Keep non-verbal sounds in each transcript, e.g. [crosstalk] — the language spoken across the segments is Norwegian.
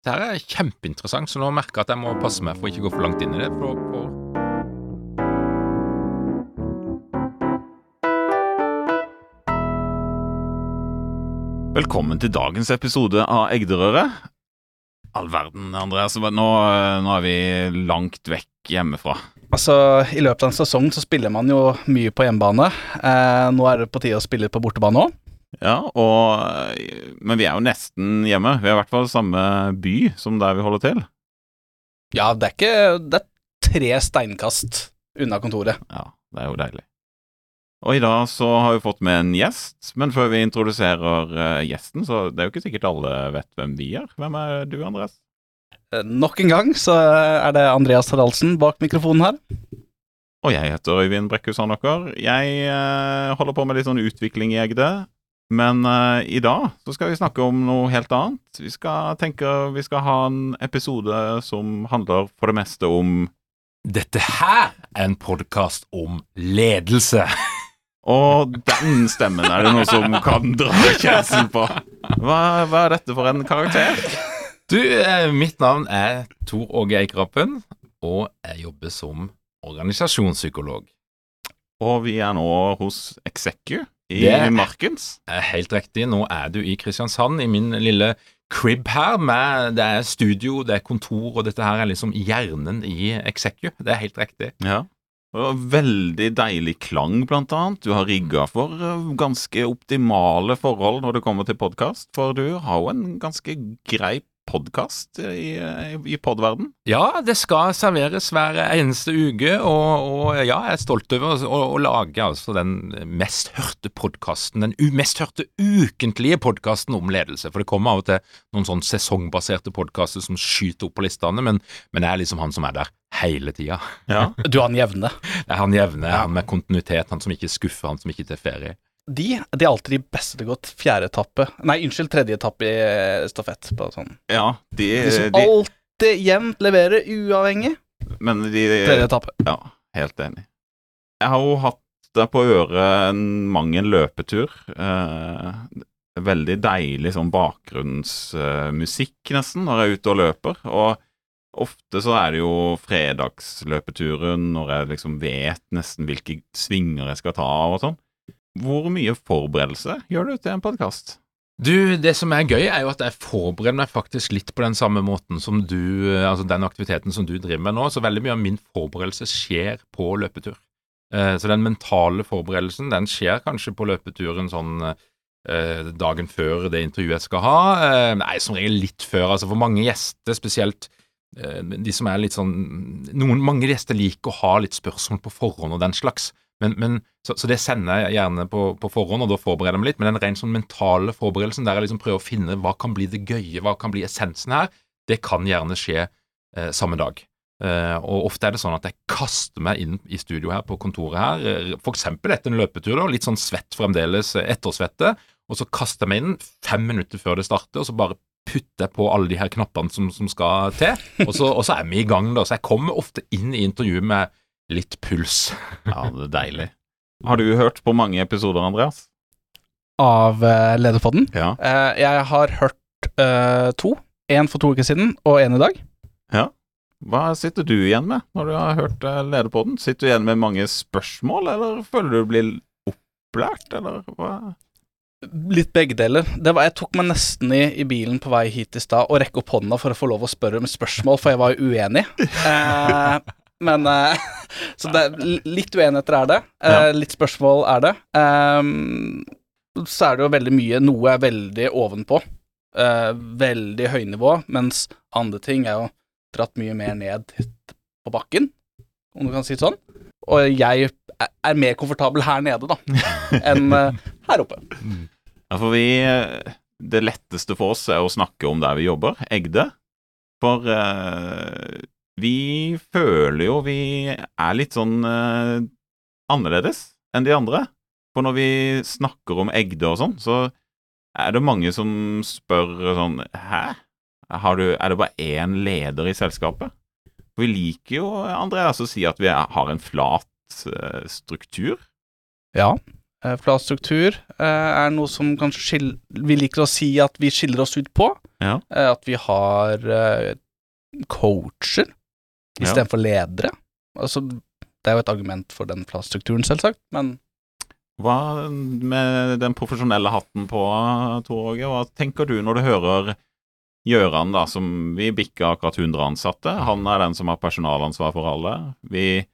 Det her er kjempeinteressant, så nå merker jeg at jeg må passe meg for å ikke gå for langt inn i det. For, for Velkommen til dagens episode av Egderøret. All verden, Andreas. Nå, nå er vi langt vekk hjemmefra. Altså, I løpet av en sesong så spiller man jo mye på hjemmebane. Eh, nå er det på tide å spille på bortebane òg. Ja, og, men vi er jo nesten hjemme. Vi er i hvert fall samme by som der vi holder til. Ja, det er ikke Det er tre steinkast unna kontoret. Ja, det er jo deilig. Og i dag så har vi fått med en gjest, men før vi introduserer uh, gjesten, så det er jo ikke sikkert alle vet hvem vi er. Hvem er du, Andreas? Eh, nok en gang så er det Andreas Haraldsen bak mikrofonen her. Og jeg heter Øyvind Brekkhus Handokker. Jeg uh, holder på med litt sånn utvikling i Egde. Men uh, i dag så skal vi snakke om noe helt annet. Vi skal tenke vi skal ha en episode som handler for det meste om Dette her er en podkast om ledelse. Og den stemmen er det noe som kan dra kjæresten på. Hva, hva, er dette for en karakter? Du, eh, mitt navn er Tor Åge Eikrappen, og jeg jobber som organisasjonspsykolog. Og vi er nå hos Execu i Markens. Er helt riktig. Nå er du i Kristiansand, i min lille crib her. Med, det er studio, det er kontor, og dette her er liksom hjernen i Execu. Det er helt riktig. Ja. Og veldig deilig klang, blant annet. Du har rigga for eh, ganske optimale forhold når det kommer til podkast, for du har jo en ganske grei podkast i, i podverden? Ja, det skal serveres hver eneste uke, og, og ja, jeg er stolt over å, å lage altså den mest hørte podkasten, den mest hørte ukentlige podkasten om ledelse. For det kommer av og til noen sånn sesongbaserte podkaster som skyter opp på listene, men, men jeg er liksom han som er der hele tida. Ja. Du er han jevne? Det er han jevne, ja. han med kontinuitet, han som ikke skuffer, han som ikke tar ferie de, de, er alltid de beste til å gå fjerde etappe Nei, unnskyld, tredje etappe i eh, stafett. På sånn. Ja, de, de som de, alltid jevnt leverer, uavhengig. Men de, Tredje etappe. Ja, helt enig. Jeg har jo hatt det på øret en mang en løpetur. Eh, veldig deilig sånn bakgrunnsmusikk, eh, nesten, når jeg er ute og løper. Og ofte så er det jo fredagsløpeturen når jeg liksom vet nesten hvilke svinger jeg skal ta og sånn. Hvor mye forberedelse gjør du til en podkast? Du, det som er gøy, er jo at jeg forbereder meg faktisk litt på den samme måten som du Altså den aktiviteten som du driver med nå. Så veldig mye av min forberedelse skjer på løpetur. Eh, så den mentale forberedelsen, den skjer kanskje på løpeturen sånn eh, dagen før det intervjuet jeg skal ha. Eh, nei, som regel litt før. Altså for mange gjester, spesielt de som er litt sånn noen, Mange gjester liker å ha litt spørsmål på forhånd og den slags. Men, men, så, så, det sender jeg gjerne på, på, forhånd, og da forbereder jeg meg litt. Men den rent sånn mentale forberedelsen, der jeg liksom prøver å finne hva kan bli det gøye, hva kan bli essensen her, det kan gjerne skje eh, samme dag. Eh, og ofte er det sånn at jeg kaster meg inn i studio her på kontoret her, f.eks. for eksempel etter en løpetur, da, litt sånn svett fremdeles, eh, ettersvette, og så kaster jeg meg inn fem minutter før det starter, og så bare putter jeg på alle de her knappene som, som skal til, og så, og så er vi i gang, da. Så jeg kommer ofte inn i intervjuet med litt puls. ja, det er deilig. [laughs] Har du hørt på mange episoder, Andreas? Av uh, Lederpodden? Ja. Uh, jeg har hørt uh, to. Én for to uker siden, og én i dag. Ja. Hva sitter du igjen med når du har hørt uh, Lederpodden? Sitter du igjen med mange spørsmål, eller føler du blir opplært, eller hva? Litt begge deler. Var, jeg tok meg nesten i, i, bilen på vei hit i stad og rekke opp hånda for å få lov å spørre om spørsmål, for jeg var jo uenig. [laughs] Eh, men uh, Så det, litt uenigheter er det. Ja. Litt spørsmål er det. Um, så er det jo veldig mye Noe er veldig ovenpå. Uh, veldig høynivå, mens andre ting er jo dratt mye mer ned på bakken, om du kan si det sånn. Og jeg er mer komfortabel her nede, da, [laughs] enn her oppe. Ja, for vi Det letteste for oss er å snakke om der vi jobber, Egde. For vi føler jo vi er litt sånn uh, annerledes enn de andre. For når vi snakker om Egde og sånn, så er det mange som spør sånn Hæ? Du, er det bare én leder i selskapet? For Vi liker jo, Andreas, å si at vi har en flat uh, struktur. Ja. Uh, flat struktur uh, er noe som kanskje skiller Vi liker å si at vi skiller oss ut på. Ja. Eh, At vi har eh, coacher Ja. istedenfor ledere. Altså, det er jo et argument for den plassstrukturen, selvsagt, men Hva med den profesjonelle hatten på, Tor Åge? Hva tenker du når du hører Gjøran, da, som vi bikker akkurat 100 ansatte? Han er den som har personalansvar for alle. Vi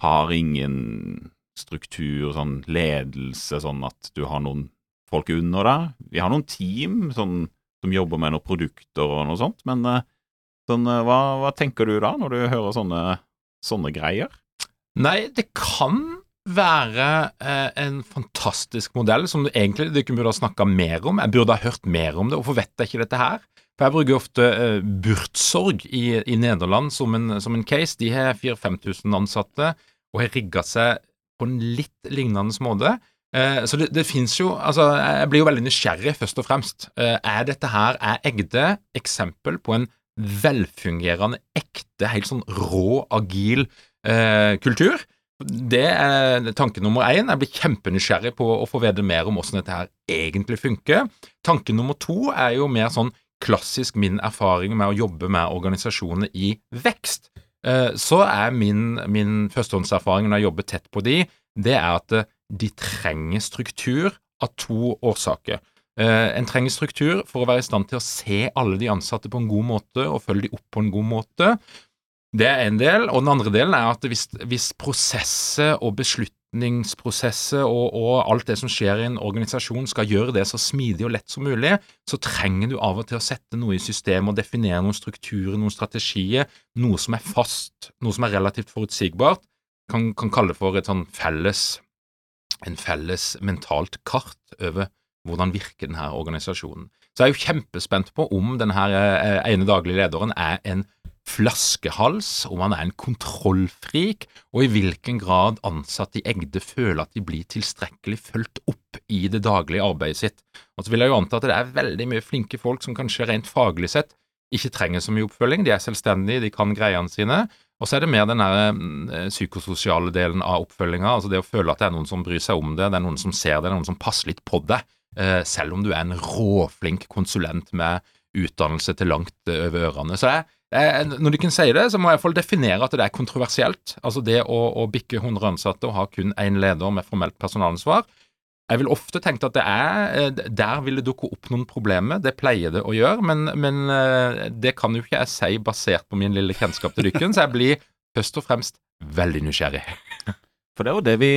har ingen struktur, sånn ledelse, sånn at du har noen folk under deg. Vi har noen team sånn, som jobber med noen produkter og noe sånt, men eh, sånn, eh, hva, hva tenker du da, når du hører sånne, sånne greier? Nei, det kan være eh, en fantastisk modell som du egentlig du ikke burde ha snakka mer om. Jeg burde ha hørt mer om det. Hvorfor vet jeg ikke dette her? For Jeg bruker ofte eh, Burtsorg i, i Nederland som en, som en case. De har 4000-5000 ansatte og har rigga seg på en litt lignende måte. Eh, så det, det finnes jo Altså, jeg blir jo veldig nysgjerrig, først og fremst. Eh, er dette her er Egde eksempel på en velfungerende, ekte, helt sånn rå, agil eh, kultur? Det er tanke nummer én. Jeg blir kjempenysgjerrig på å få vite mer om hvordan dette her egentlig funker. Tanke nummer to er jo mer sånn klassisk min erfaring med å jobbe med organisasjoner i vekst. Eh, Så er min, min førstehåndserfaring når jeg jobber tett på de, det er at eh, de trenger struktur av to årsaker. Eh, En trenger struktur for å være i stand til å se alle de ansatte på en god måte og følge de opp på en god måte. Det er en del, og den andre delen er at hvis, hvis prosesser og beslutningsprosesser og, og alt det som skjer i en organisasjon skal gjøre det så smidig og lett som mulig, så trenger du av og til å sette noe i systemet og definere noen strukturer, noen strategier, noe som er fast, noe som er relativt forutsigbart. Kan, kan kalle det for et sånn felles, en felles mentalt kart over hvordan virker denne organisasjonen. Så jeg er jo kjempespent på om denne eh, ene daglige lederen er en flaskehals, om han er en kontrollfrik, og i hvilken grad ansatte i Egde føler at de blir tilstrekkelig fulgt opp i det daglige arbeidet sitt. Og så vil jeg jo anta at det er veldig mye flinke folk som kanskje rent faglig sett ikke trenger så mye oppfølging, de er selvstendige, de kan greiene sine. Og så er det mer den der, mm, psykososiale delen av oppfølginga, altså det å føle at det er noen som bryr seg om det, det er noen som ser det, det er noen som passer litt på det, eh, selv om du er en råflink konsulent med utdannelse til langt eh, over ørene. Så jeg, jeg, når du kan si det, så må jeg i hvert fall definere at det er kontroversielt. Altså det å, å bikke 100 ansatte og ha kun én leder med formelt personalansvar. Jeg vil ofte tenke at det er eh, Der vil det dukke opp noen problemer, det pleier det å gjøre, men, men eh, det kan jo ikke jeg si basert på min lille kjennskap til dykken, så jeg blir først og fremst veldig nysgjerrig. For det er jo det vi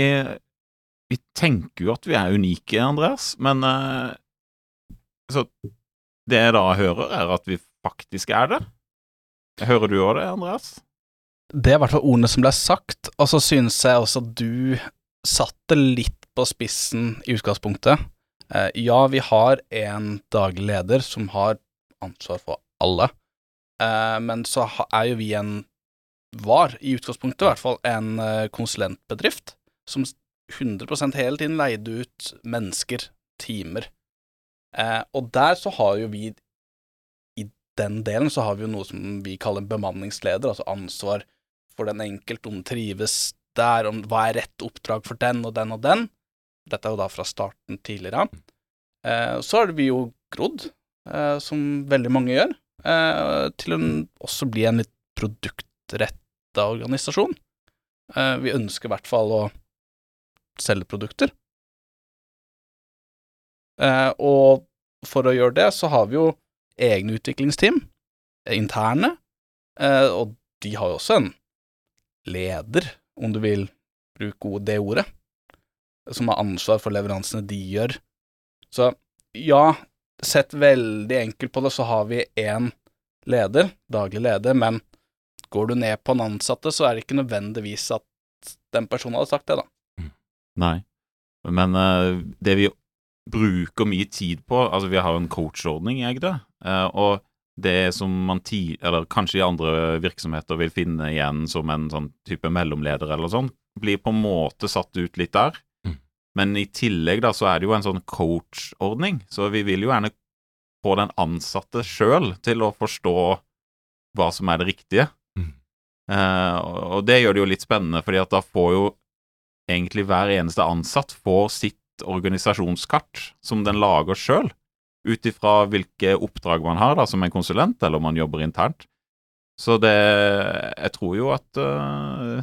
Vi tenker jo at vi er unike, Andreas, men eh, Så det jeg da hører, er at vi faktisk er det. Hører du òg det, Andreas? det er i hvert fall ordene som ble sagt, og så synes jeg også at du satte litt på spissen i utgangspunktet. Eh, ja, vi har en daglig leder som har ansvar for alle, eh, men så er jo vi en var, i utgangspunktet i hvert fall, en konsulentbedrift som 100 hele tiden leide ut mennesker, timer. Eh, og der så har jo vi i den delen så har vi jo noe som vi kaller bemanningsleder, altså ansvar for den enkelte, om trives der, om hva er rett oppdrag for den og den og den. Dette er jo da fra starten tidligere. Eh, så har vi jo grodd, eh, som veldig mange gjør, eh, til å også bli en litt produktretta organisasjon. Eh, vi ønsker i hvert fall å selge produkter. Eh, og for å gjøre det, så har vi jo egne utviklingsteam, interne, eh, og de har jo også en leder, om du vil bruke det ordet, som har ansvar for leveransene de gjør. Så ja, sett veldig enkelt på det, så har vi én leder, daglig leder, men går du ned på en ansatte, så er det ikke nødvendigvis at den personen hadde sagt det, da. Nei. Men uh, det vi bruker mye tid på Altså, vi har en coachordning i Egde, uh, og det som man ti, eller kanskje i andre virksomheter vil finne igjen som en sånn type mellomleder eller sånn, blir på en måte satt ut litt der. Mm. Men i tillegg da, så er det jo en sånn coachordning, så vi vil jo gjerne få den ansatte sjøl til å forstå hva som er det riktige. Mm. Eh, og det gjør det jo litt spennende, fordi at da får jo egentlig hver eneste ansatt får sitt organisasjonskart som den lager sjøl. ut ifra hvilke oppdrag man har da, som en konsulent, eller om man jobber internt. Så det Jeg tror jo at uh,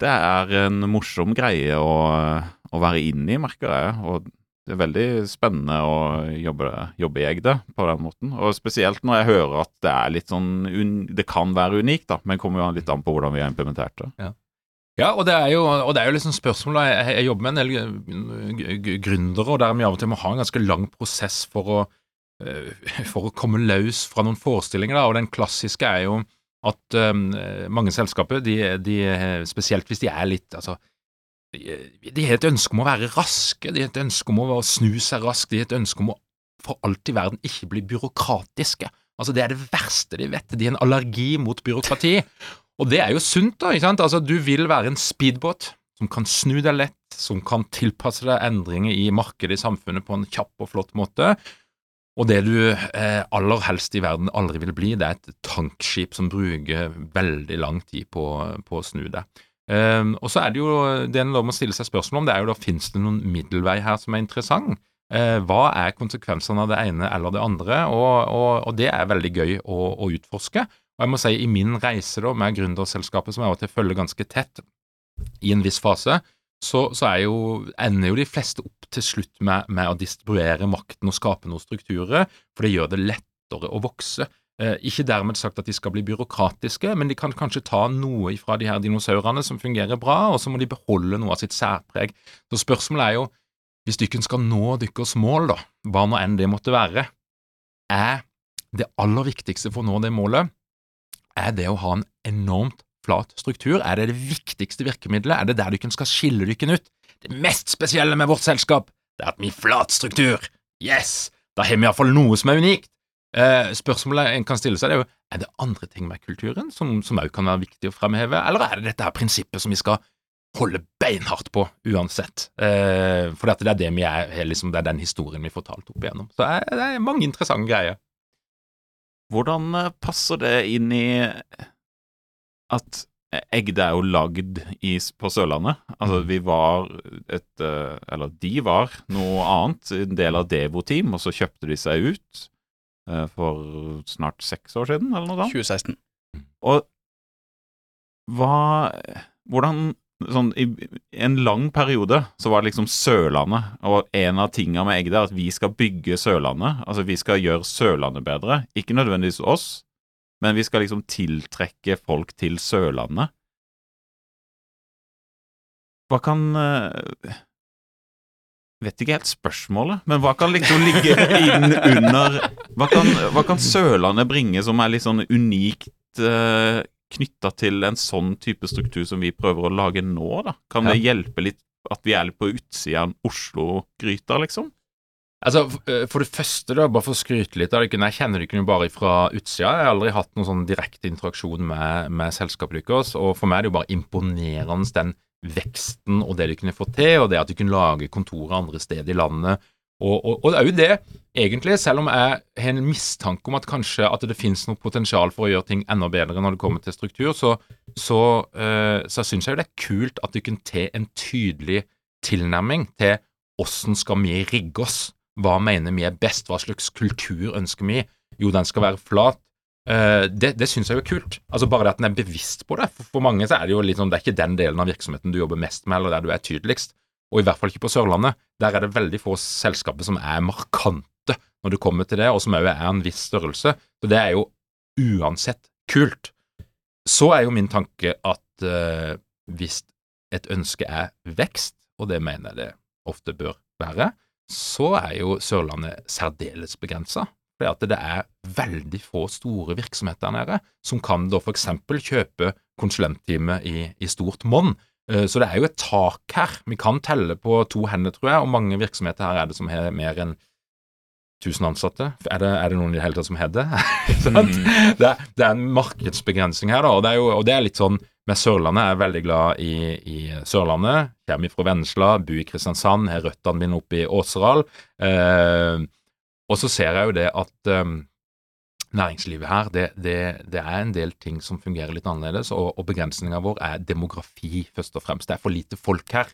det er en morsom greie å, å være inne i, merker jeg. Og det er veldig spennende å jobbe, jobbe i Egde på den måten. Og spesielt når jeg hører at det er litt sånn Det kan være unikt, da, men kommer jo litt an på hvordan vi har implementert det. Ja. Ja, og det er jo, og det er jo liksom spørsmål jeg, jobber med en del gründere, og der vi av og til må ha en ganske lang prosess for å, for å komme løs fra noen forestillinger. da, og Den klassiske er jo at um, mange selskaper, de, de, spesielt hvis de er litt altså, de har et ønske om å være raske, de har et ønske om å snu seg raskt, de har et ønske om å for alt i verden ikke bli byråkratiske. Altså Det er det verste de vet. De har en allergi mot byråkrati. Og det er jo sunt, da. ikke sant? Altså Du vil være en speedbåt som kan snu deg lett, som kan tilpasse deg endringer i markedet i samfunnet på en kjapp og flott måte. Og det du eh, aller helst i verden aldri vil bli, det er et tankskip som bruker veldig lang tid på, på å snu deg. Um, og så er det jo det en må stille seg spørsmål om, det er jo da finnes det noen middelvei her som er interessant? Uh, hva er konsekvensene av det ene eller det andre? Og, og, og det er veldig gøy å, å, utforske. Og jeg må si i min reise da med gründerselskapet, som jeg av og til følger ganske tett i en viss fase, så, så jo, ender jo de fleste opp til slutt med, med, å distribuere makten og skape noen strukturer, for det gjør det lettere å vokse. Eh, ikke dermed sagt at de skal bli byråkratiske, men de kan kanskje ta noe fra de her dinosaurene som fungerer bra, og så må de beholde noe av sitt særpreg. Så spørsmålet er jo, hvis dykken skal nå deres mål, da, hva nå enn det måtte være, er det aller viktigste for å nå det målet, er det å ha en enormt flat struktur? Er det det viktigste virkemidlet? Er det der dere skal skille dere ut? Det mest spesielle med vårt selskap, det er at vi har flat struktur. Yes! Da har vi iallfall noe som er unikt. Eh, spørsmålet en kan stille seg, er jo er det andre ting med kulturen som òg kan være viktig å fremheve, eller er det dette her prinsippet som vi skal holde beinhardt på uansett? Eh, for det er det vi er, liksom, det er den historien vi får talt opp igjennom. Så det er mange interessante greier. Hvordan eh, passer det inn i at Egde er jo lagd i, på Sørlandet. Altså, mm. vi var et eh, Eller de var noe annet, en del av Devo-team, og så kjøpte de seg ut eh, for snart seks år siden, eller noe sånt. 2016. Og hva Hvordan Sånn i en lang periode så var det liksom Sørlandet, og en av tinga med Egde er at vi skal bygge Sørlandet. Altså, vi skal gjøre Sørlandet bedre. Ikke nødvendigvis oss, men vi skal liksom tiltrekke folk til Sørlandet. Hva kan uh, Vet ikke helt spørsmålet, men hva kan liksom ligge inn under Hva kan, hva kan Sørlandet bringe som er litt sånn unikt uh, knytta til en sånn type struktur som vi prøver å lage nå, da? Kan det hjelpe litt at vi er litt på utsida av Oslo-gryta, liksom? Altså, eh, For det første, da, bare for å skryte litt av det, jeg kjenner dere jo bare fra utsida. Jeg har aldri hatt noen sånn direkte interaksjon med, med selskapet deres, og for meg er det jo bare imponerende den veksten og det de kunne få til, og det at de kunne lage kontorer andre steder i landet. Og, og, og, det er jo det, egentlig, selv om jeg har en mistanke om at kanskje at det finnes noe potensial for å gjøre ting enda bedre når det kommer til struktur, så, så, uh, så syns jeg jo det er kult at du kunne til en tydelig tilnærming til hvordan skal vi rigge oss hva mener vi er best? Hva slags kultur ønsker vi? Jo, den skal være flat. Uh, det det syns jeg jo er kult. Altså Bare det at den er bevisst på det. For, for, mange så er det jo litt sånn, det er ikke den delen av virksomheten du jobber mest med, eller der du er tydeligst. Og i hvert fall ikke på Sørlandet. Der er det veldig få selskaper som er markante når det kommer til det, og som òg er en viss størrelse. Så det er jo uansett kult. Så er jo min tanke at uh, hvis et ønske er vekst, og det mener jeg det ofte bør være, så er jo Sørlandet særdeles begrensa. For det er veldig få store virksomheter der nede som kan da f.eks. kjøpe konsulenttime i, i stort monn. Eh, så det er jo et tak her. Vi kan telle på to hender, tror jeg, og mange virksomheter her er det som har mer enn 1000 ansatte. Er det, er det noen i det hele tatt som har det? [laughs] mm. det, det, er en markedsbegrensning her, da, og det er jo og det er litt sånn med Sørlandet. Jeg er veldig glad i, i Sørlandet. Kommer fra Vennesla, bor i Kristiansand, har røttene mine oppe i Åseral. Eh, og så ser jeg jo det at um, næringslivet her, det, det, det, er en del ting som fungerer litt annerledes, og, og begrensninga vår er demografi, først og fremst. Det er for lite folk her.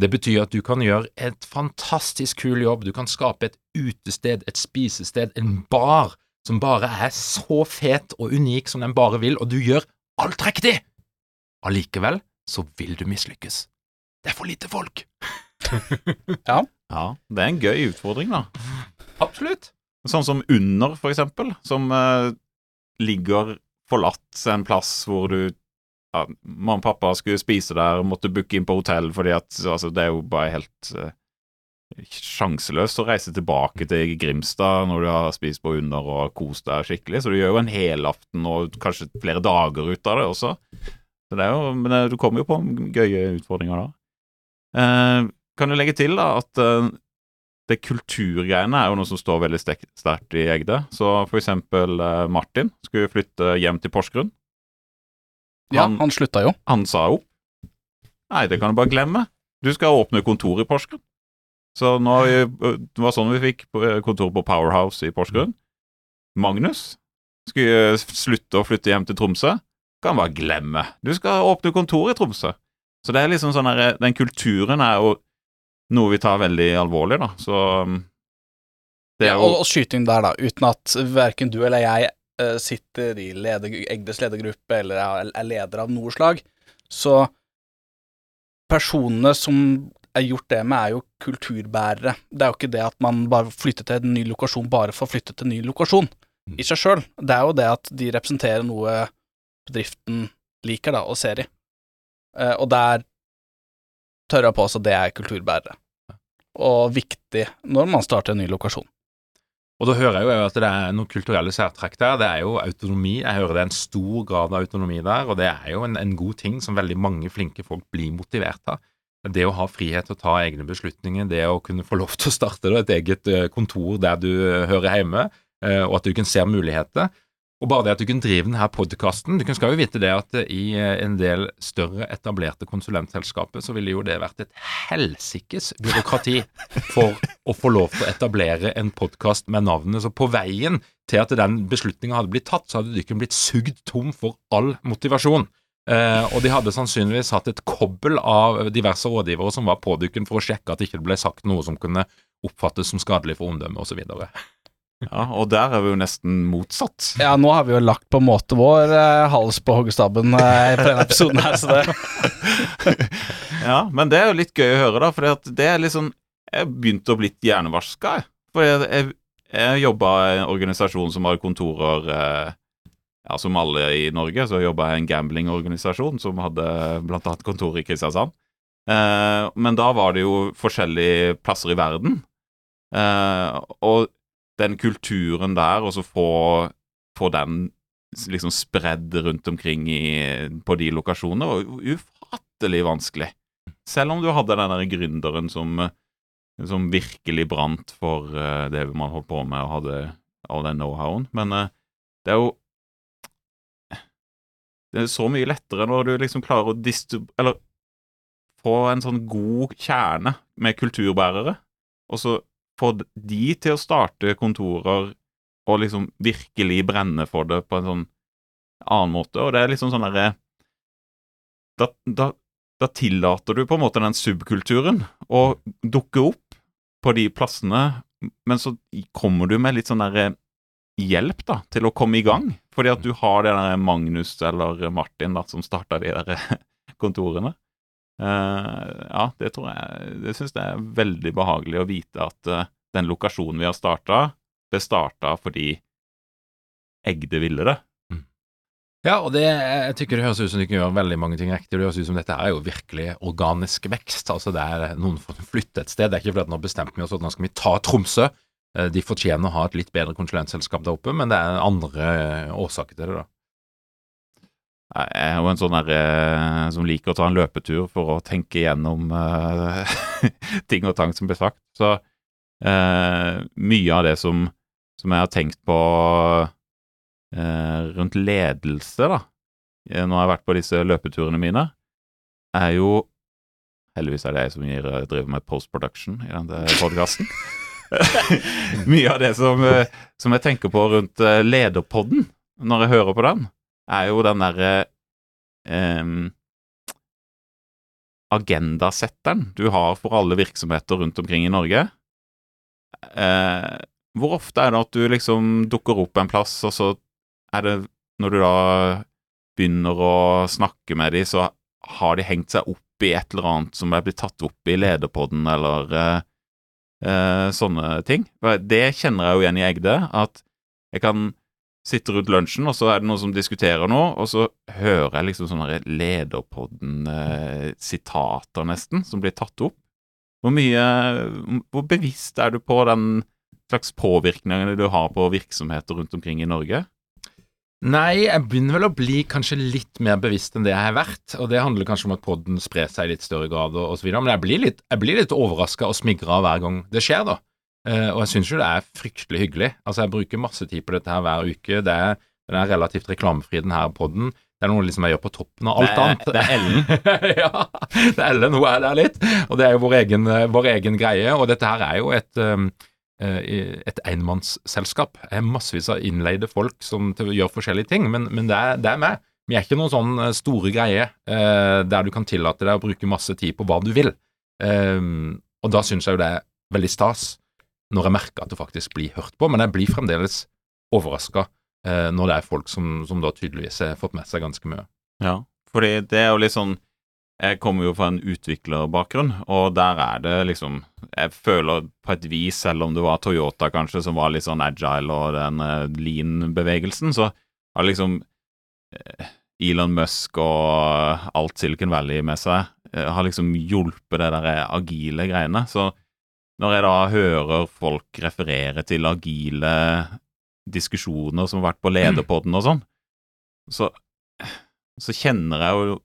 Det betyr at du kan gjøre et fantastisk kul jobb, du kan skape et utested, et spisested, en bar som bare er så fet og unik som den bare vil, og du gjør alt riktig! Allikevel så vil du mislykkes. Det er for lite folk. [laughs] Ja, det er en gøy utfordring, da. Absolutt. Sånn som Under, for eksempel, som eh, ligger forlatt en plass hvor du ja, Mamma og pappa skulle spise der, måtte booke inn på hotell fordi at altså, det er jo bare helt eh, sjanseløst å reise tilbake til Grimstad når du har spist på Under og kost deg skikkelig. Så du gjør jo en helaften og kanskje flere dager ut av det også. Så det er jo, men eh, du kommer jo på gøye utfordringer da. Eh, kan du legge til da at eh, det kulturgreiene er jo noe som står veldig sterkt i Egde. Så for eksempel eh, Martin skulle flytte hjem til Porsgrunn. Ja, Han- han slutta jo. Han sa opp. Nei, det kan du bare glemme. Du skal åpne kontor i Porsgrunn. Så nå har vi, det var sånn vi fikk eh, kontor på Powerhouse i Porsgrunn. Magnus skulle slutte å flytte hjem til Tromsø. Kan bare glemme. Du skal åpne kontor i Tromsø. Så det er liksom sånn her den kulturen er jo noe vi tar veldig alvorlig, da. Så um, det er og, ja, og skyting der, da, uten at verken du eller jeg eh, sitter i leder, Egdes ledergruppe eller er, er leder av noe slag, så personene som er gjort det med, er jo kulturbærere. Det er jo ikke det at man bare flytter til en ny lokasjon bare for å flytte til en ny lokasjon Mm. i seg sjøl. Det er jo det at de representerer noe bedriften liker, da, og ser i. Eh, og der tør jeg påstå at det er kulturbærere. Og viktig når man starter en ny lokasjon. Og da hører jeg jo at det er noen kulturelle særtrekk der. Det er jo autonomi. Jeg hører det er en stor grad av autonomi der, og det er jo en, en god ting som veldig mange flinke folk blir motivert av. Det å ha frihet til å ta egne beslutninger, det å kunne få lov til å starte et eget eh, kontor der du eh, hører hjemme, eh, og at du kan se muligheter. Og bare det at du kunne drive denne podkasten Du skal jo vite det at eh, i eh, en del større etablerte konsulentselskaper så ville jo det vært et helsikes byråkrati for å få lov til å etablere en podkast med navnet. Så på veien til at den beslutninga hadde blitt tatt, så hadde dykken blitt sugd tom for all motivasjon. Eh, og de hadde sannsynligvis hatt et kobbel av diverse rådgivere som var på dykken for å sjekke at det ikke ble sagt noe som kunne oppfattes som skadelig for omdømmet osv. Ja, og der er vi jo nesten motsatt. Ja, nå har vi jo lagt på en måte vår eh, hals på hoggestabben eh, på denne episoden her, så det [laughs] Ja, men det er jo litt gøy å høre, da, for det er liksom Jeg begynte å bli hjernevaska, jeg. For jeg, jeg, jeg jobba i en organisasjon som har kontorer eh, Ja, som alle i Norge, så jobba jeg i en gamblingorganisasjon som hadde blant annet kontor i Kristiansand. Eh, men da var det jo forskjellige plasser i verden. Eh, og den kulturen der, og så få, få den liksom spredd rundt omkring i, på de lokasjonene, var ufattelig vanskelig. Selv om du hadde den der gründeren som, som virkelig brant for eh, det man holdt på med, og hadde all den know-howen. Men eh, det er jo Det er så mye lettere når du liksom klarer å distrib... Eller få en sånn god kjerne med kulturbærere, og så få de til å starte kontorer og liksom virkelig brenne for det på en sånn annen måte. Og det er liksom sånn derre da, da, da tillater du på en måte den subkulturen å dukke opp på de plassene, men så kommer du med litt sånn derre hjelp da, til å komme i gang. Fordi at du har det der Magnus eller Martin da, som starta de der [laughs] kontorene. Eh, ja, det tror jeg Det syns jeg er veldig behagelig å vite at eh, den lokasjonen vi har starta, ble starta fordi Egde ville det. Ja, og det, jeg tykker det høres ut som du kan gjøre veldig mange ting riktig. Det høres ut som dette er jo virkelig organisk vekst. Altså det er noen får flytte et sted. Det er ikke fordi at nå bestemte vi oss at nå skal vi ta Tromsø. Eh, De fortjener å ha et litt bedre konsulentselskap der oppe, men det er andre eh, årsaker til det, da. Jeg er jo en sånn der eh, som liker å ta en løpetur for å tenke igjennom uh, [laughs] ting og tang som blir sagt. Så uh, mye av det som, som jeg har tenkt på uh, rundt ledelse, da, når jeg har vært på disse løpeturene mine, er jo Heldigvis er det jeg som gir, driver med post-production i denne podkasten. [laughs] mye av det som, som jeg tenker på rundt lederpodden, når jeg hører på den, er jo den derre um, agendasetteren du har for alle virksomheter rundt omkring i Norge. Uh, hvor ofte er det at du liksom dukker opp en plass, og så er det Når du da begynner å snakke med dem, så har de hengt seg opp i et eller annet som er blitt tatt opp i lederpodden, eller uh, uh, sånne ting. Det kjenner jeg jo igjen i Egde, at jeg kan sitte rundt lunsjen, og så er det noen som diskuterer noe, og så hører jeg liksom sånne Lederpodden-sitater, nesten, som blir tatt opp. Hvor mye Hvor bevisst er du på den slags påvirkningene du har på virksomheter rundt omkring i Norge? Nei, jeg begynner vel å bli kanskje litt mer bevisst enn det jeg har vært. Og det handler kanskje om at podden sprer seg i litt større grad og osv. Men jeg blir litt, jeg litt overraska og smigra hver gang det skjer, da. Uh, og jeg syns jo det er fryktelig hyggelig. Altså, jeg bruker masse tid på dette her hver uke. Det er, den er relativt reklamefri, den her podden. Det er noe liksom jeg gjør på toppen av alt det, annet. Det er Ellen. [laughs] ja, det er Ellen. Hun er der litt. Og det er jo vår egen, vår egen greie. Og dette her er jo et um, et enmannsselskap. Jeg har massevis av innleide folk som gjør forskjellige ting, men, men det, er, det, er, meg. Vi er ikke noen sånn store greie eh, der du kan tillate deg å bruke masse tid på hva du vil. Eh, og da syns jeg jo det er veldig stas når jeg merker at det faktisk blir hørt på, men jeg blir fremdeles overraska eh, når det er folk som, som da tydeligvis har fått med seg ganske mye. Ja, fordi det er jo litt sånn jeg kommer jo fra en utviklerbakgrunn, og der er det liksom Jeg føler på et vis, selv om det var Toyota kanskje som var litt sånn agile og den uh, lean-bevegelsen, så har liksom uh, Elon Musk og alt Silicon Valley med seg har liksom hjulpet det der agile greiene. Så når jeg da hører folk referere til agile diskusjoner som har vært på lederpodden og sånn, så, så kjenner jeg jo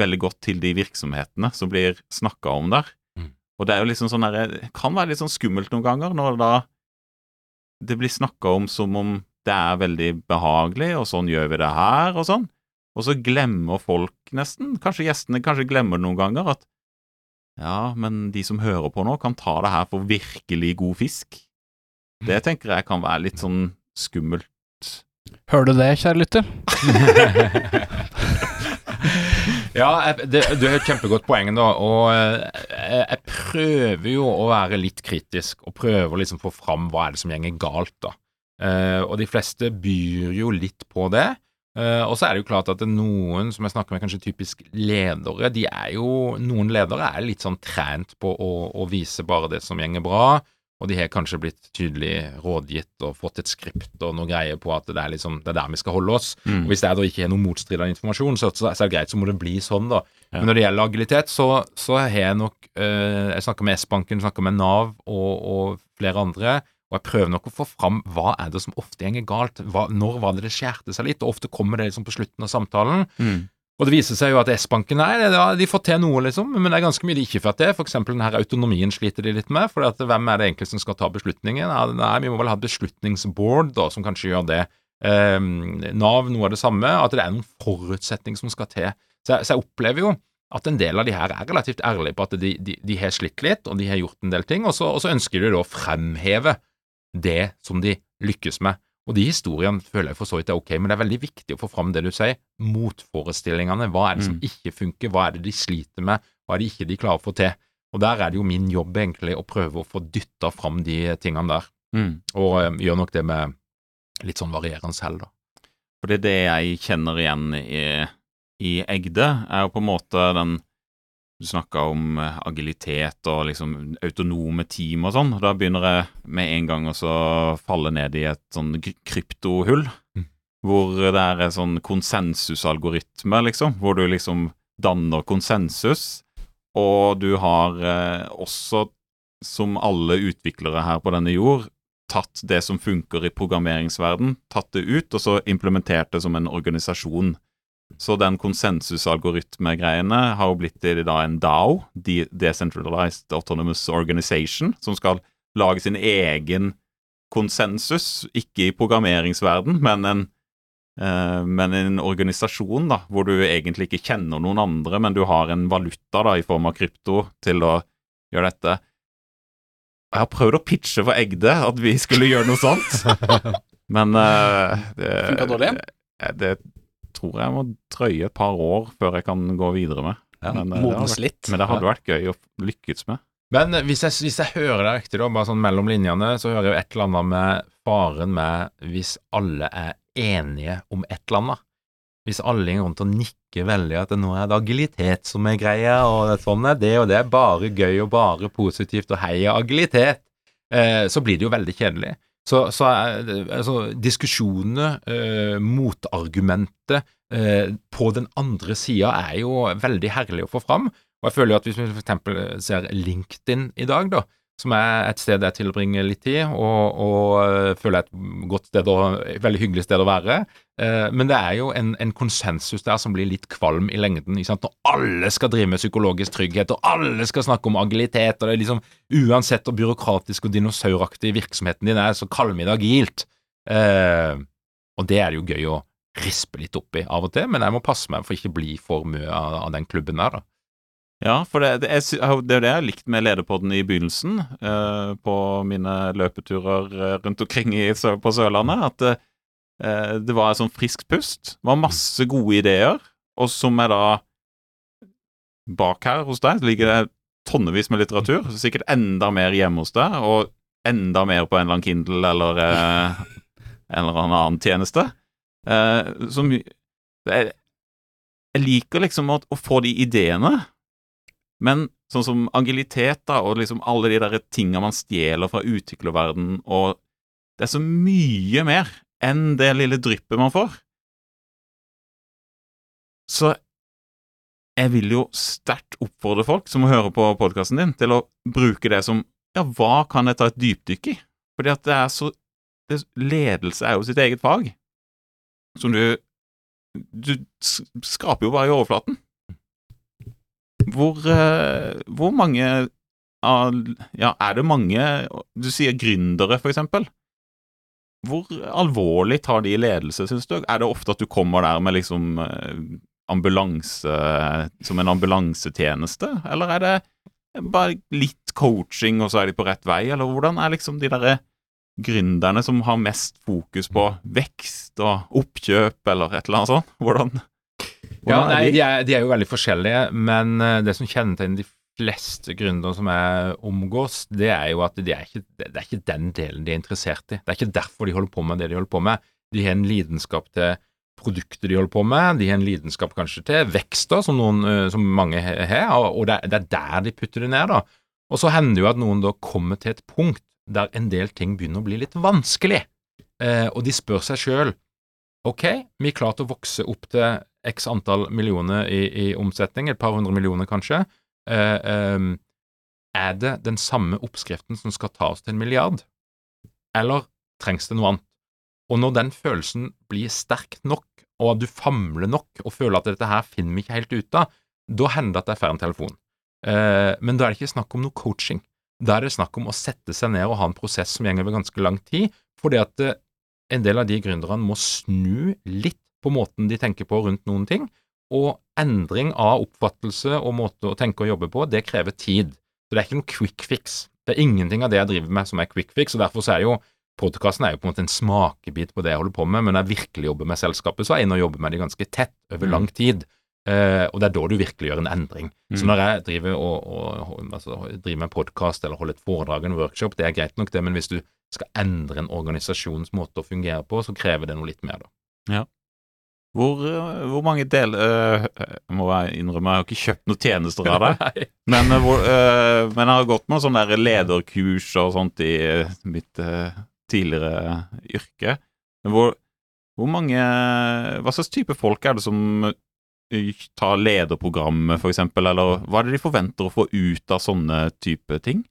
veldig godt til de virksomhetene som blir snakka om der. Mm. Og det er jo liksom sånn der, det kan være litt sånn skummelt noen ganger når da det blir snakka om som om det er veldig behagelig, og sånn gjør vi det her, og sånn. Og så glemmer folk nesten, kanskje gjestene kanskje glemmer noen ganger, at ja, men de som hører på nå, kan ta det her for virkelig god fisk. Det tenker jeg kan være litt sånn skummelt. Hører du det, kjære lytter? [laughs] Ja, jeg, det, du har et kjempegodt poeng, da. Og jeg, eh, jeg, prøver jo å være litt kritisk, og prøver liksom få fram hva er det som gjenger galt, da. Uh, og de fleste byr jo litt på det. Uh, og så er det jo klart at noen som jeg snakker med, kanskje typisk ledere, de er jo Noen ledere er litt sånn trent på å, å vise bare det som gjenger bra og de har kanskje blitt tydelig rådgitt og fått et skript og noe greier på at det er, liksom, det er der vi skal holde oss. Mm. Og Hvis det da ikke er noe motstridende informasjon, så, så, er det greit, så må det bli sånn, da. Ja. Men når det gjelder agilitet, så, så har jeg nok uh, Jeg snakker med S-banken, snakker med Nav og, og, flere andre, og jeg prøver nok å få fram hva er det som ofte går galt. Hva, når var det det skjærte seg litt? Og ofte kommer det liksom på slutten av samtalen. Mm. Og det viser seg jo at S-banken nei, de får til noe, liksom, men det er ganske mye de ikke får til. F.eks. eksempel denne autonomien sliter de litt med. for hvem er det egentlig som skal ta beslutningen? Nei, vi må vel ha et beslutningsboard da, som kanskje gjør det. Eh, Nav noe av det samme, at det er noen forutsetning som skal til. Så jeg, så jeg, opplever jo at en del av de her er relativt ærlige på at de, de, de har slitt litt, og de har gjort en del ting, og så, og så ønsker de da å fremheve det som de lykkes med. Og de historiene føler jeg for så vidt er ok, men det er veldig viktig å få fram det du sier, motforestillingene. Hva er det som mm. ikke funker, hva er det de sliter med, hva er det ikke de klarer å få til? Og der er det jo min jobb egentlig å prøve å få dytta fram de tingene der, mm. og um, gjør nok det med litt sånn varierende hell, da. For det er det jeg kjenner igjen i, i Egde, er jo på en måte den du snakka om eh, agilitet og liksom autonome team og sånn. Da begynner jeg med en gang å falle ned i et sånn kryptohull. Mm. Hvor det er en sånn konsensusalgoritme, liksom. Hvor du liksom danner konsensus. Og du har eh, også, som alle utviklere her på denne jord, tatt det som funker i programmeringsverden, tatt det ut, og så implementert det som en organisasjon. Så den konsensusalgoritmegreiene har jo blitt til da en DAO, Decentralized Autonomous Organization, som skal lage sin egen konsensus, ikke i programmeringsverden, men en, eh, men en organisasjon da, hvor du egentlig ikke kjenner noen andre, men du har en valuta da, i form av krypto til å gjøre dette. Jeg har prøvd å pitche for Egde at vi skulle gjøre noe sånt, [laughs] men eh, det, det, det tror jeg må drøye et par år før jeg kan gå videre med. men, eh, Modnes vært, litt. men det hadde vært gøy å lykkes med. Men hvis jeg, hvis jeg hører deg riktig, da, bare sånn mellom linjene, så hører jeg jo et eller annet med faren med hvis alle er enige om et eller annet. Hvis alle går rundt og nikker veldig at nå er det agilitet som er greia, og det er sånn er det, og det er bare gøy og bare positivt, og heia agilitet, eh, så blir det jo veldig kjedelig. Så, så er, altså, diskusjonene, eh, motargumentet eh, på den andre sida er jo veldig herlig å få fram. Og jeg føler jo at hvis vi eksempel ser LinkedIn i dag, da, som er et sted jeg tilbringer litt tid, og, og øh, føler er et godt sted og et veldig hyggelig sted å være. Eh, men det er jo en, en konsensus der som blir litt kvalm i lengden. Ikke sant? Når alle skal drive med psykologisk trygghet, og alle skal snakke om agilitet, og det er liksom uansett hvor byråkratisk og dinosauraktig virksomheten din er, så kalmer det agilt. Eh, og det er det jo gøy å rispe litt opp i av og til, men jeg må passe meg for ikke å bli for mye av, av den klubben der, da. Ja, for det, det, er, det er det jeg har likt med lederpodden i begynnelsen, eh, på mine løpeturer eh, rundt omkring i, på Sørlandet, at eh, det var et sånn friskt pust. Det var masse gode ideer, og som er da Bak her hos deg ligger det tonnevis med litteratur, [laughs] sikkert enda mer hjemme hos deg, og enda mer på en eller annen Kindle eller eh, en eller annen tjeneste. Eh, som er, Jeg liker liksom å, å få de ideene. Men sånn som agilitet da, og liksom alle de der tinga man stjeler fra utviklerverden, og det er så mye mer enn det lille dryppet man får. Så jeg vil jo sterkt oppfordre folk som hører på podkasten din, til å bruke det som Ja, hva kan jeg ta et dypdykk i? Fordi at det er så det, Ledelse er jo sitt eget fag, som du Du skraper jo bare i overflaten. Hvor, eh, hvor mange av Ja, er det mange Du sier gründere, for eksempel. Hvor alvorlig tar de ledelse, syns du? Er det ofte at du kommer der med liksom eh, ambulanse Som en ambulansetjeneste, eller er det bare litt coaching, og så er de på rett vei, eller hvordan er liksom de derre gründerne som har mest fokus på vekst og oppkjøp, eller et eller annet sånt? Hvordan, Ja, nei, er de? de er, de er jo veldig forskjellige, men eh, det som kjennetegner de fleste gründere som jeg omgås, det er jo at de er ikke, det er ikke den delen de er interessert i. Det er ikke derfor de holder på med det de holder på med. De har en lidenskap til produktet de holder på med, de har en lidenskap kanskje til vekster, som, noen, eh, som mange har, og det, det er der de putter det ned. da. Og så hender det jo at noen da kommer til et punkt der en del ting begynner å bli litt vanskelig, eh, og de spør seg sjøl Ok, vi er klart å vokse opp til x antall millioner i, i omsetning, et par hundre millioner kanskje. Eh, eh, er det den samme oppskriften som skal ta oss til en milliard, eller trengs det noe annet? Og når den følelsen blir sterk nok, og du famler nok og føler at dette her finner vi ikke helt ut av, da hender det at det er færre en telefon. Eh, men da er det ikke snakk om noe coaching. Da er det snakk om å sette seg ned og ha en prosess som går over ganske lang tid, fordi at eh, en del av de gründerne må snu litt på måten de tenker på rundt noen ting, og endring av oppfattelse og måte å tenke og jobbe på, det krever tid. Så det er ikke noe quick fix. Det er ingenting av det jeg driver med som er quick fix, og derfor så er jo podkasten er jo på en måte en smakebit på det jeg holder på med, men når jeg virkelig jobber med selskapet, så er jeg inne og jobber med det ganske tett over lang tid. Eh, og det er da du virkelig gjør en endring. Så Mm. når jeg driver, og, og, altså, driver med podkast eller holder et foredrag, en workshop, det er greit nok, det, men hvis du skal endre en organisasjons måte å fungere på, så krever det noe litt mer, da. Ja. Hvor, eh, hvor mange deler uh, Må jeg innrømme, jeg har ikke kjøpt noen tjenester av deg. [laughs] Men, uh, hvor, uh, men jeg har gått med sånne der lederkurs og sånt i mitt tidligere yrke. Hvor, hvor mange Hva slags type folk er det som eh, tar lederprogrammet, eksempel, eller hva er det de forventer å få ut av sånne type ting?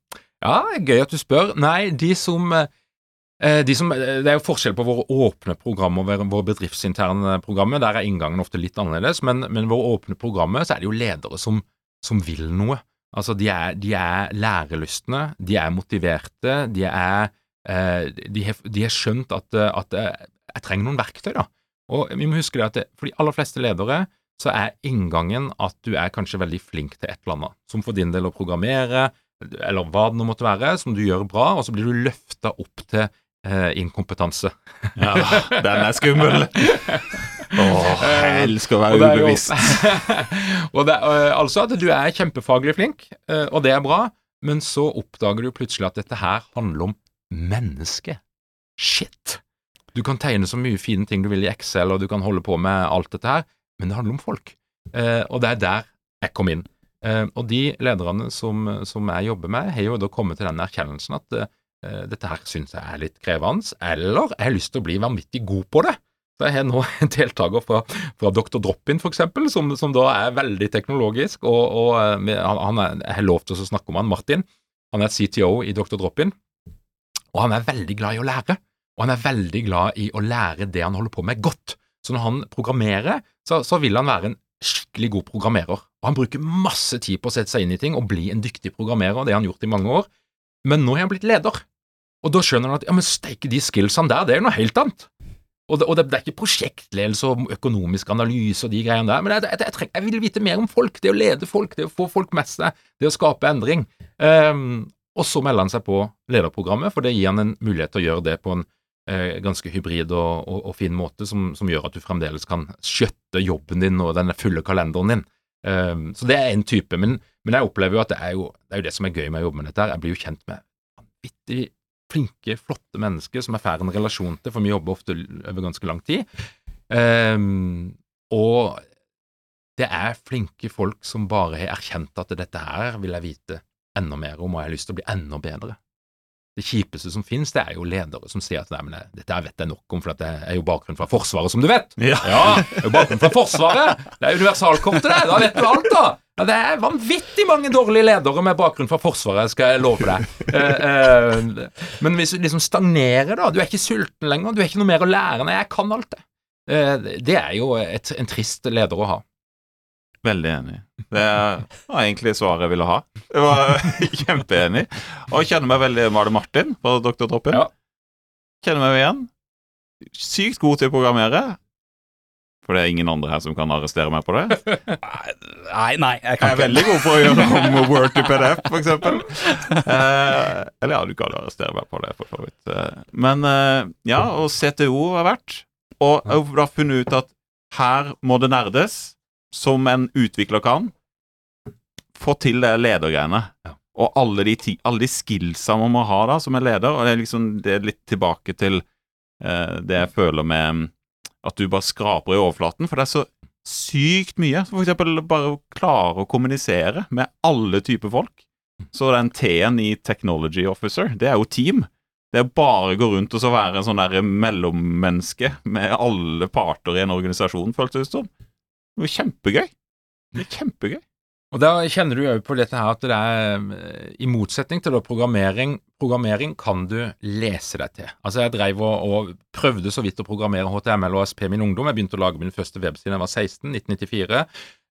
Ja, gøy at du spør. Nei, de som eh, de som, det er jo forskjell på våre åpne programmer og våre bedriftsinterne programmer. Der er inngangen ofte litt annerledes, men, men våre åpne programmer så er det jo ledere som, som vil noe. Altså, de er, de er lærelystne, de er motiverte, de er eh, de, har, skjønt at, at eh, jeg trenger noen verktøy, da. Og vi må huske det at for de aller fleste ledere så er inngangen at du er kanskje veldig flink til et eller annet, som for din del å programmere, eller hva det nå måtte være, som du gjør bra, og så blir du løfta opp til eh, inkompetanse. Ja, den er skummel. Åh, jeg elsker å være ubevisst. og det, øh, [laughs] altså at du er kjempefaglig flink, øh, og det er bra, men så oppdager du plutselig at dette her handler om menneske. Shit. Du kan tegne så mye fine ting du vil i Excel, og du kan holde på med alt dette her, men det handler om folk. Eh, og det er der jeg kom inn. Eh, og de lederne som, som jeg jobber med, har jo da kommet til den erkjennelsen at eh, dette her syns jeg er litt krevende, eller jeg har lyst til å bli vanvittig god på det. Så jeg har nå [laughs] en deltaker fra, fra Dr. Drop-In, eksempel, som, som da er veldig teknologisk, og, og eh, han, han er, jeg har lov til å snakke om han, Martin. Han er CTO i Dr. Drop-In, og han er veldig glad i å lære. Og han er veldig glad i å lære det han holder på med, godt. Så når han programmerer, så, så vil han være en skikkelig god programmerer. Og han bruker masse tid på å sette seg inn i ting og bli en dyktig programmerer, det har han gjort i mange år. Men nå har han blitt leder. Og da skjønner han at ja, men steike, de skillsene der, det er jo noe helt annet. Og det, og det, det er ikke prosjektledelse og økonomisk analyse og de greiene der, men jeg, jeg, jeg, jeg vil vite mer om folk, det å lede folk, det å få folk med seg, det å skape endring. Um, og så melder han seg på lederprogrammet, for det gir han en mulighet til å gjøre det på en ganske hybrid og, og, og fin måte, som, som gjør at du fremdeles kan skjøtte jobben din og den fulle kalenderen din. Um, så det er en type, men, men jeg opplever jo at det er jo, det er jo det som er gøy med å jobbe med dette her. Jeg blir jo kjent med vanvittig flinke, flotte mennesker som jeg får en relasjon til, for vi jobber ofte over ganske lang tid. Um, og det er flinke folk som bare har erkjent at dette her vil jeg vite enda mer om, og jeg har lyst til å bli enda bedre. Det kjipeste som finnes, det er jo ledere som sier at nei, men dette vet jeg nok om, for det er jo bakgrunn fra Forsvaret, som du vet. Ja. Ja, det er jo bakgrunn fra Forsvaret. Det er universalkortet, det. Da vet du alt, da. Ja, det er vanvittig mange dårlige ledere med bakgrunn fra Forsvaret, skal jeg love deg. Eh, eh, men hvis du liksom stagnerer, da, du er ikke sulten lenger, du har ikke noe mer å lære. Nei, jeg kan alt det. Eh, det er jo et, en trist leder å ha. Veldig enig. Det var egentlig svaret jeg ville ha. Jeg var [laughs] kjempeenig. Og jeg kjenner meg veldig Var det Martin fra Dr. Droppen? Ja. Kjenner meg igjen. Sykt god til å programmere. For det er ingen andre her som kan arrestere meg på det. [laughs] Nei, nei, jeg Jeg er veldig god på å gjøre [laughs] om Word til PDF, eksempel. Eh, eller ja, du kan arrestere meg på det, for så vidt. Eh, Men eh, ja, og CTO har vært. Og jeg har da funnet ut at her må det nerdes, som en utvikler kan, få til det ledergreiene. Ja. Og alle de, alle de skillsa man må ha da som en leder, og det er liksom det er litt tilbake til eh, det jeg føler med at du bare skraper i overflaten, for det er så sykt mye. Så for eksempel bare å klare å kommunisere med alle typer folk. Så den T-en i Technology Officer, det er jo team. Det er bare å gå rundt og så være en sånn der mellommenneske med alle parter i en organisasjon, føltes det som. Det var kjempegøy. Det er kjempegøy. Og da kjenner du jo på dette her at det er, eh, i motsetning til programmering, programmering kan du lese deg til. Altså jeg drev og, og prøvde så vidt å programmere HTML og SP min ungdom. Jeg begynte å lage min første webside da jeg var 16, 1994.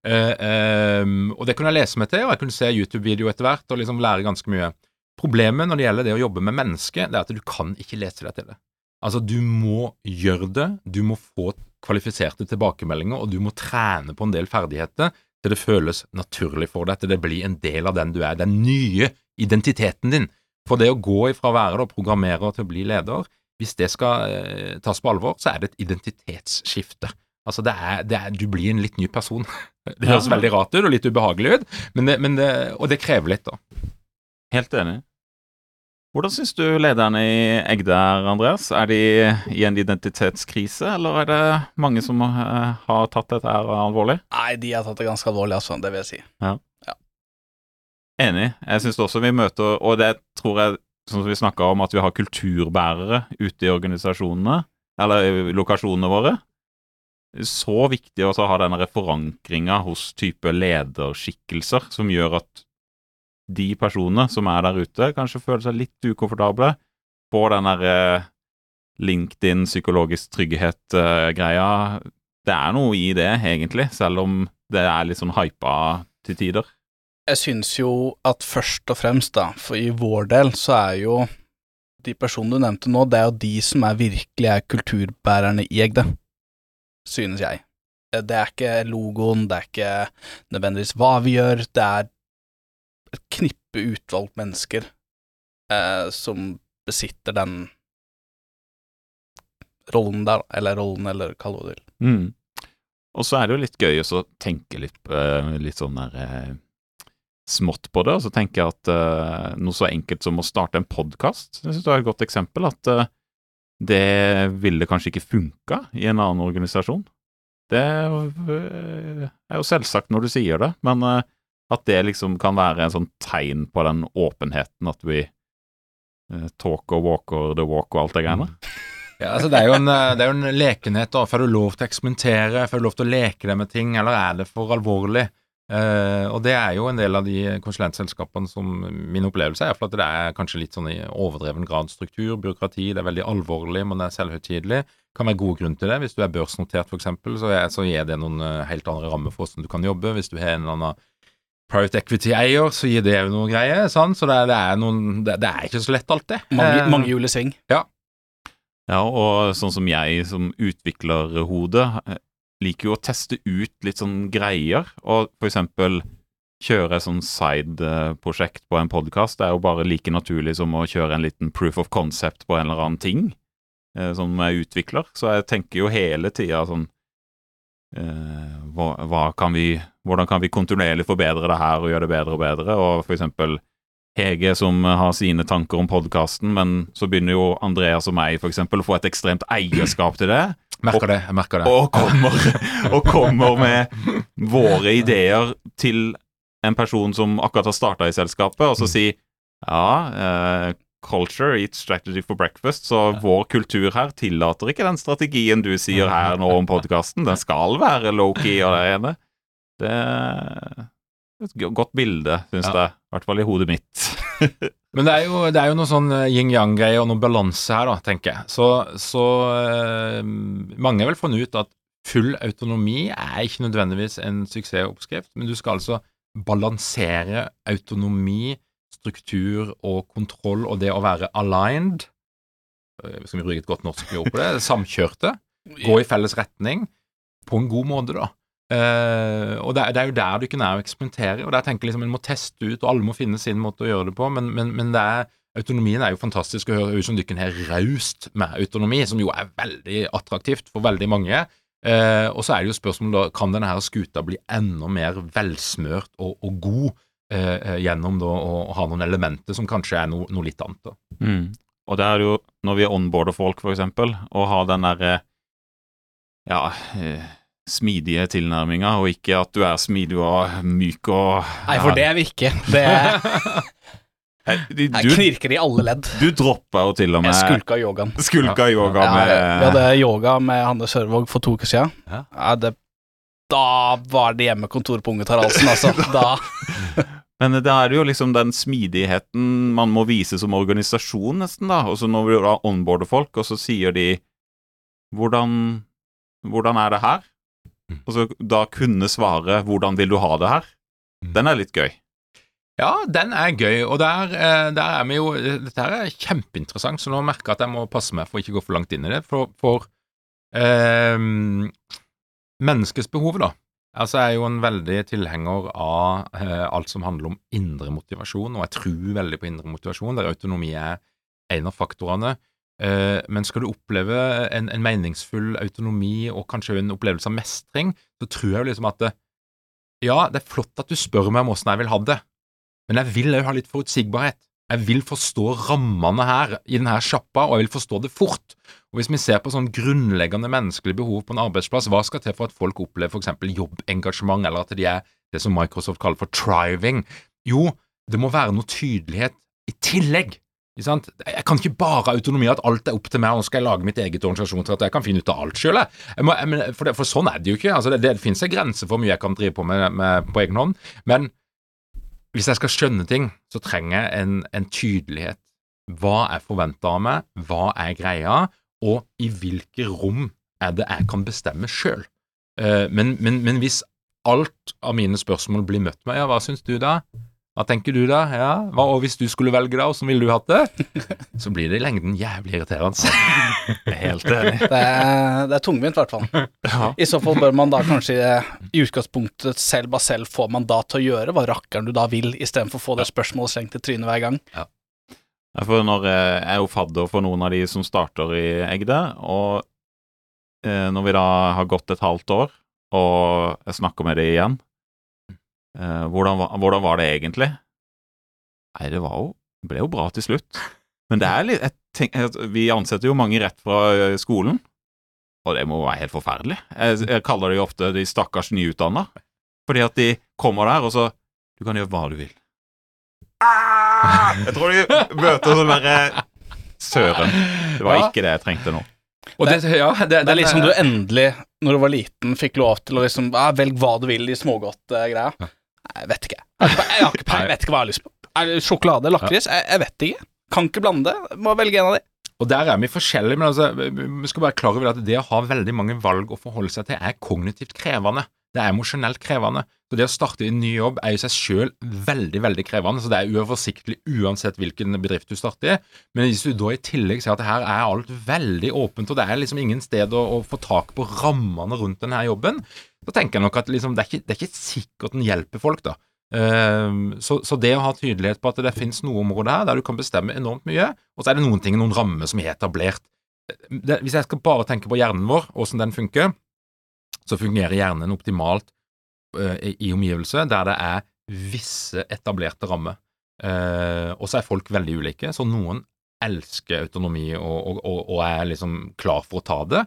Eh, ehm, og det kunne jeg lese meg til, og jeg kunne se YouTube-video etter hvert og liksom lære ganske mye. Problemet når det gjelder det å jobbe med mennesker, det er at du kan ikke lese deg til det. Altså, du må gjøre det, du må få kvalifiserte tilbakemeldinger, og du må trene på en del ferdigheter til det føles naturlig for deg, til det blir en del av den du er, den nye identiteten din. For det å gå ifra å være programmerer til å bli leder, hvis det skal eh, tas på alvor, så er det et identitetsskifte. Altså, det er, det er, du blir en litt ny person. [laughs] Det høres Ja. veldig rart ut og litt ubehagelig ut, men det, men det, og det krever litt, da. Helt enig. Hvordan syns du lederne i Egde er, Andreas? Er de i en identitetskrise, eller er det mange som eh, har tatt dette her alvorlig? Nei, de har tatt det ganske alvorlig, altså. Det vil jeg si. Enig. Jeg syns også vi møter Og det tror jeg, som vi snakka om, at vi har kulturbærere ute i organisasjonene, eller i lokasjonene våre. Så viktig å ha denne forankringa hos type lederskikkelser, som gjør at de personene som er der ute, kanskje føler seg litt ukomfortable på den derre LinkedIn psykologisk trygghet-greia. Det er noe i det, egentlig, selv om det er litt sånn hypa til tider. Jeg syns jo at først og fremst, da, for i vår del, så er jo de personene du nevnte nå, det er jo de som er virkelig er kulturbærerne i Egde, synes jeg. Det er ikke logoen, det er ikke nødvendigvis hva vi gjør, det er et knippe utvalgt mennesker eh, som besitter den rollen der, eller rollen, eller kall det hva du vil. Mm. Og så er det jo litt gøy å tenke litt, eh, litt sånn der eh, smått på det. Og så tenker jeg at eh, noe så enkelt som å starte en podkast, det synes jeg er et godt eksempel. At eh, det ville kanskje ikke funka i en annen organisasjon. Det er jo selvsagt når du sier det, men eh, at det liksom kan være en sånn tegn på den åpenheten at vi eh, talk og walker the walk og alt det greiene. Ja, altså det er en, eh, det er jo en lekenhet. da. Får du lov til å eksperimentere? Får du lov til å leke deg med ting, eller er det for alvorlig? Eh, og det er jo en del av de konsulentselskapene som min opplevelse er at det er kanskje litt sånn i overdreven grad struktur, byråkrati, det er veldig alvorlig, men det er selvhøytidelig. Kan være gode grunn til det. Hvis du er børsnotert f.eks., så, så gir det noen eh, helt andre rammer for hvordan du kan jobbe. Hvis du har en eller annen private equity-eier, så gir det jo noe greier. sant? Så det er, det er noen det, det er ikke så lett alltid. Mange, Eh, mange hjul i sving. Ja, og sånn som jeg som utviklerhode hodet, liker jo å teste ut litt sånn greier, og for eksempel kjøre et sånn side-prosjekt på en podkast. Det er jo bare like naturlig som å kjøre en liten proof of concept på en eller annen ting, eh, som jeg utvikler. Så jeg tenker jo hele tida sånn eh, hva, hva kan vi, Hvordan kan vi kontinuerlig forbedre det her og gjøre det bedre og bedre? Og for eksempel Hege som har sine tanker om podkasten, men så begynner jo Andreas og meg for eksempel å få et ekstremt eierskap til det, Merker det. jeg merker det. og kommer, [laughs] og kommer med våre ideer til en person som akkurat har starta i selskapet, og så si ja, eh, culture eat strategy for breakfast, så vår kultur her tillater ikke den strategien du sier her nå om podkasten. Den skal være low-key og det ene. Det er et godt bilde, syns Ja. jeg. I hvert fall i hodet mitt. [laughs] Men det er jo, det er jo noe sånn eh, yin-yang-greie og noe balanse her, da, tenker jeg. Så, så øh, mange vel funnet ut at full autonomi er ikke nødvendigvis en suksessoppskrift, men du skal altså balansere autonomi, struktur og kontroll og det å være aligned eh, Skal vi bruke et godt norsk ord på det? [laughs] Samkjørte. Gå i felles retning på en god måte, da. Uh, og det det er jo der du ikke er å eksperimentere, og der tenker jeg liksom en må teste ut, og alle må finne sin måte å gjøre det på, men, men, men det er, autonomien er jo fantastisk å høre ut som dere har raust med autonomi, som jo er veldig attraktivt for veldig mange. Uh, og så er det jo spørsmålet da, kan denne her skuta bli enda mer velsmørt og, og god eh, eh, gjennom da å, ha noen elementer som kanskje er noe, noe litt annet. da. Og det er jo, når vi onboarder folk, for eksempel, og har den derre ja, eh, smidige tilnærminga, og ikke at du er smidig og myk og Nei, for det er vi ikke. Det er, [laughs] du, jeg knirker i alle ledd. du droppa jo til og med Jeg skulka yogaen. Skulka yoga Ja, med vi hadde yoga med Hanne Sørvåg for to uker siden. Ja. Ja, det, da var det hjemmekontor på Unge Taraldsen, altså. [laughs] Da [laughs] Men da er det jo liksom den smidigheten man må vise som organisasjon, nesten, da. Og så når vi da onboarder folk, og så sier de hvordan, hvordan er det her? Mm. Og så da kunne svare 'hvordan vil du ha det her'? Mm. Den er litt gøy. Ja, den er gøy, og der, eh, der er vi jo Dette her er kjempeinteressant, så nå merker jeg at jeg må passe meg for å ikke gå for langt inn i det. For, for eh, menneskets behov, da. Altså, jeg er jo en veldig tilhenger av eh, alt som handler om indre motivasjon, og jeg tror veldig på indre motivasjon, der autonomi er en av faktorene. Eh, men skal du oppleve en, en meningsfull autonomi og kanskje en opplevelse av mestring, så tror jeg jo liksom at det, ja, det er flott at du spør meg om åssen jeg vil ha det, men jeg vil òg ha litt forutsigbarhet. Jeg vil forstå rammene her i denne sjappa, og jeg vil forstå det fort. Og Hvis vi ser på sånn grunnleggende menneskelige behov på en arbeidsplass, hva skal til for at folk opplever f.eks. jobbengasjement, eller at de er det som Microsoft kaller for triving? Jo, det må være noe tydelighet i tillegg. Ikke sant? Jeg kan ikke bare ha autonomi, at alt er opp til meg, og nå skal jeg lage mitt eget organisasjon til at jeg kan finne ut av alt sjøl. For, for sånn er det jo ikke. Altså, det, det finnes en grense for hvor mye jeg kan drive på med, med på egen hånd. Men hvis jeg skal skjønne ting, så trenger jeg en, en tydelighet. Hva er forventa av meg, hva er greia, og i hvilke rom er det jeg kan bestemme sjøl. men, men, men hvis alt av mine spørsmål blir møtt med ja, hva syns du da? Hva tenker du da? Ja, hva, og hvis du skulle velge da, hvordan ville du hatt det? Så blir det i lengden jævlig irriterende. [laughs] Helt enig. Det er, det er tungvint, i hvert fall. Ja. I så fall bør man da kanskje i utgangspunktet selv bare selv få mandat til å gjøre hva rakkeren du da vil, istedenfor å få det spørsmålet slengt i trynet hver gang. Ja, For når eh, jeg er jo fadder for noen av de som starter i Egde, og eh, når vi da har gått et halvt år, og jeg snakker med dem igjen. Eh, hvordan, hvordan var det egentlig? Nei, det var jo ble jo bra til slutt. Men det er litt tenker, Vi ansetter jo mange rett fra skolen, og det må være helt forferdelig. Jeg, jeg kaller jo ofte de stakkars nyutdanna, fordi at de kommer der, og så Du kan gjøre hva du vil. Ah! Jeg tror de møter sånn derre Søren. Det var Ja. ikke det jeg trengte nå. Og det, ja, det, Det er liksom du endelig, når du var liten, fikk lov til å liksom ja, Velg hva du vil i smågodtgreia. Uh, Jeg vet ikke. Jeg, jeg, ikke, jeg vet ikke hva jeg har lyst på. Er det Sjokolade? Lakris? Jeg, jeg vet ikke. Kan ikke blande det. Må velge en av de. Og der er vi forskjellige, men altså, vi skal være klar over at det å ha veldig mange valg å forholde seg til, er kognitivt krevende. Det er emosjonelt krevende. Så det å starte i en ny jobb er i seg sjøl veldig, veldig krevende. Så det er uoversiktlig uansett hvilken bedrift du starter i. Men hvis du da i tillegg ser at her er alt veldig åpent, og det er liksom ingen sted å, å få tak på rammene rundt denne jobben, så tenker jeg nok at liksom, det, er ikke, det er ikke sikkert den hjelper folk, da. Ehm, så, så det å ha tydelighet på at det finnes noen områder her der du kan bestemme enormt mye, og så er det noen ting, noen rammer som er etablert. Hvis jeg skal bare tenke på hjernen vår, åssen den funker, så fungerer hjernen optimalt i, omgivelse der det er visse etablerte rammer. Eh, og så er folk veldig ulike, så noen elsker autonomi og, og, og, er liksom klar for å ta det,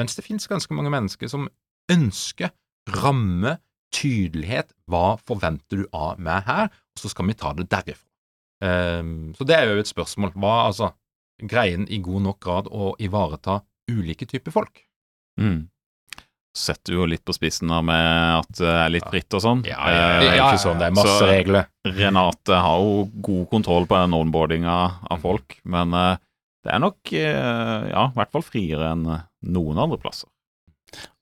mens det finnes ganske mange mennesker som ønsker ramme, tydelighet, hva forventer du av meg her, og så skal vi ta det derifra. Ehm, så det er jo et spørsmål. Hva, altså, greier i god nok grad å ivareta ulike typer folk? Mm. Setter jo litt på spissen da med at det er litt fritt og sånn. Ja, det er Eh, ikke sånn, det er masse så- regler. Renate har jo god kontroll på den onboardinga av folk, men eh, det er nok eh, ja, i hvert fall friere enn noen andre plasser.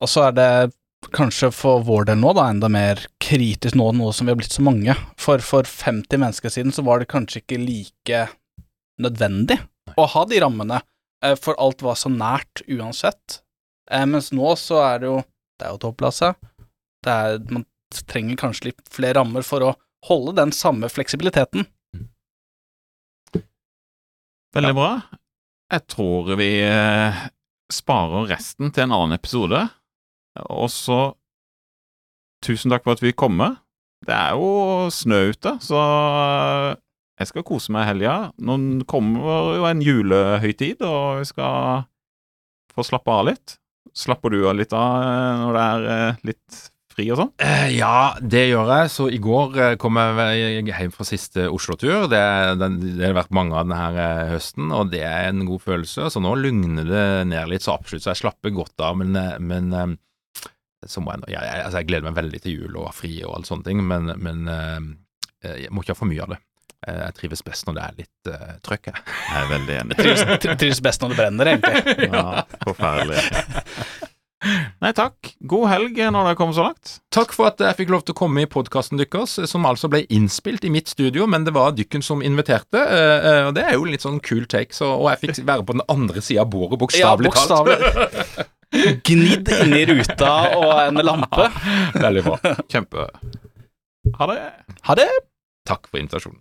Og så er det kanskje for vår del nå da enda mer kritisk nå, nå som vi har blitt så mange. For for 50 mennesker siden så var det kanskje ikke like nødvendig å ha de rammene, for alt var så nært uansett. Eh, Mens nå så er det jo Det er jo topplasse. Det er, man trenger kanskje litt flere rammer for å holde den samme fleksibiliteten. Veldig bra. Jeg tror vi eh, sparer resten til en annen episode. Og så Tusen takk for at vi kom med. Det er jo snø ute, så eh, jeg skal kose meg i helga. Nå kommer jo en julehøytid, og vi skal få slappe av litt. Slapper du av litt av eh, når det er eh, litt fri og sånn? Eh, ja, det gjør jeg. Så i går kom jeg hjem fra siste Oslo-tur. Det, det har vært mange av denne høsten, og det er en god følelse. Så nå lugner det ned litt, så absolutt. Så jeg slapper godt av. Men, men så må jeg, jeg, altså jeg gleder meg veldig til jul og fri og alt sånne ting, men, men jeg må ikke ha for mye av det. Eh, Jeg trives best når det er litt uh, trøkk. jeg. Jeg er veldig enig. Trives, trives best når det brenner, egentlig. [laughs] Ja, forferdelig. [laughs] Nei, takk. God helg når det kommer så langt. Takk for at jeg fikk lov til å komme i podkasten deres, som altså ble innspilt i mitt studio, men det var dykken som inviterte, eh, eh, og det er jo litt sånn cool take, så, og jeg fikk være på den andre sida av bordet, Ja, bokstavelig talt. bokstavelig. [laughs] Gnidd inni ruta og en lampe. Veldig bra. Kjempe. Ha det. Ha det. Takk for invitasjonen.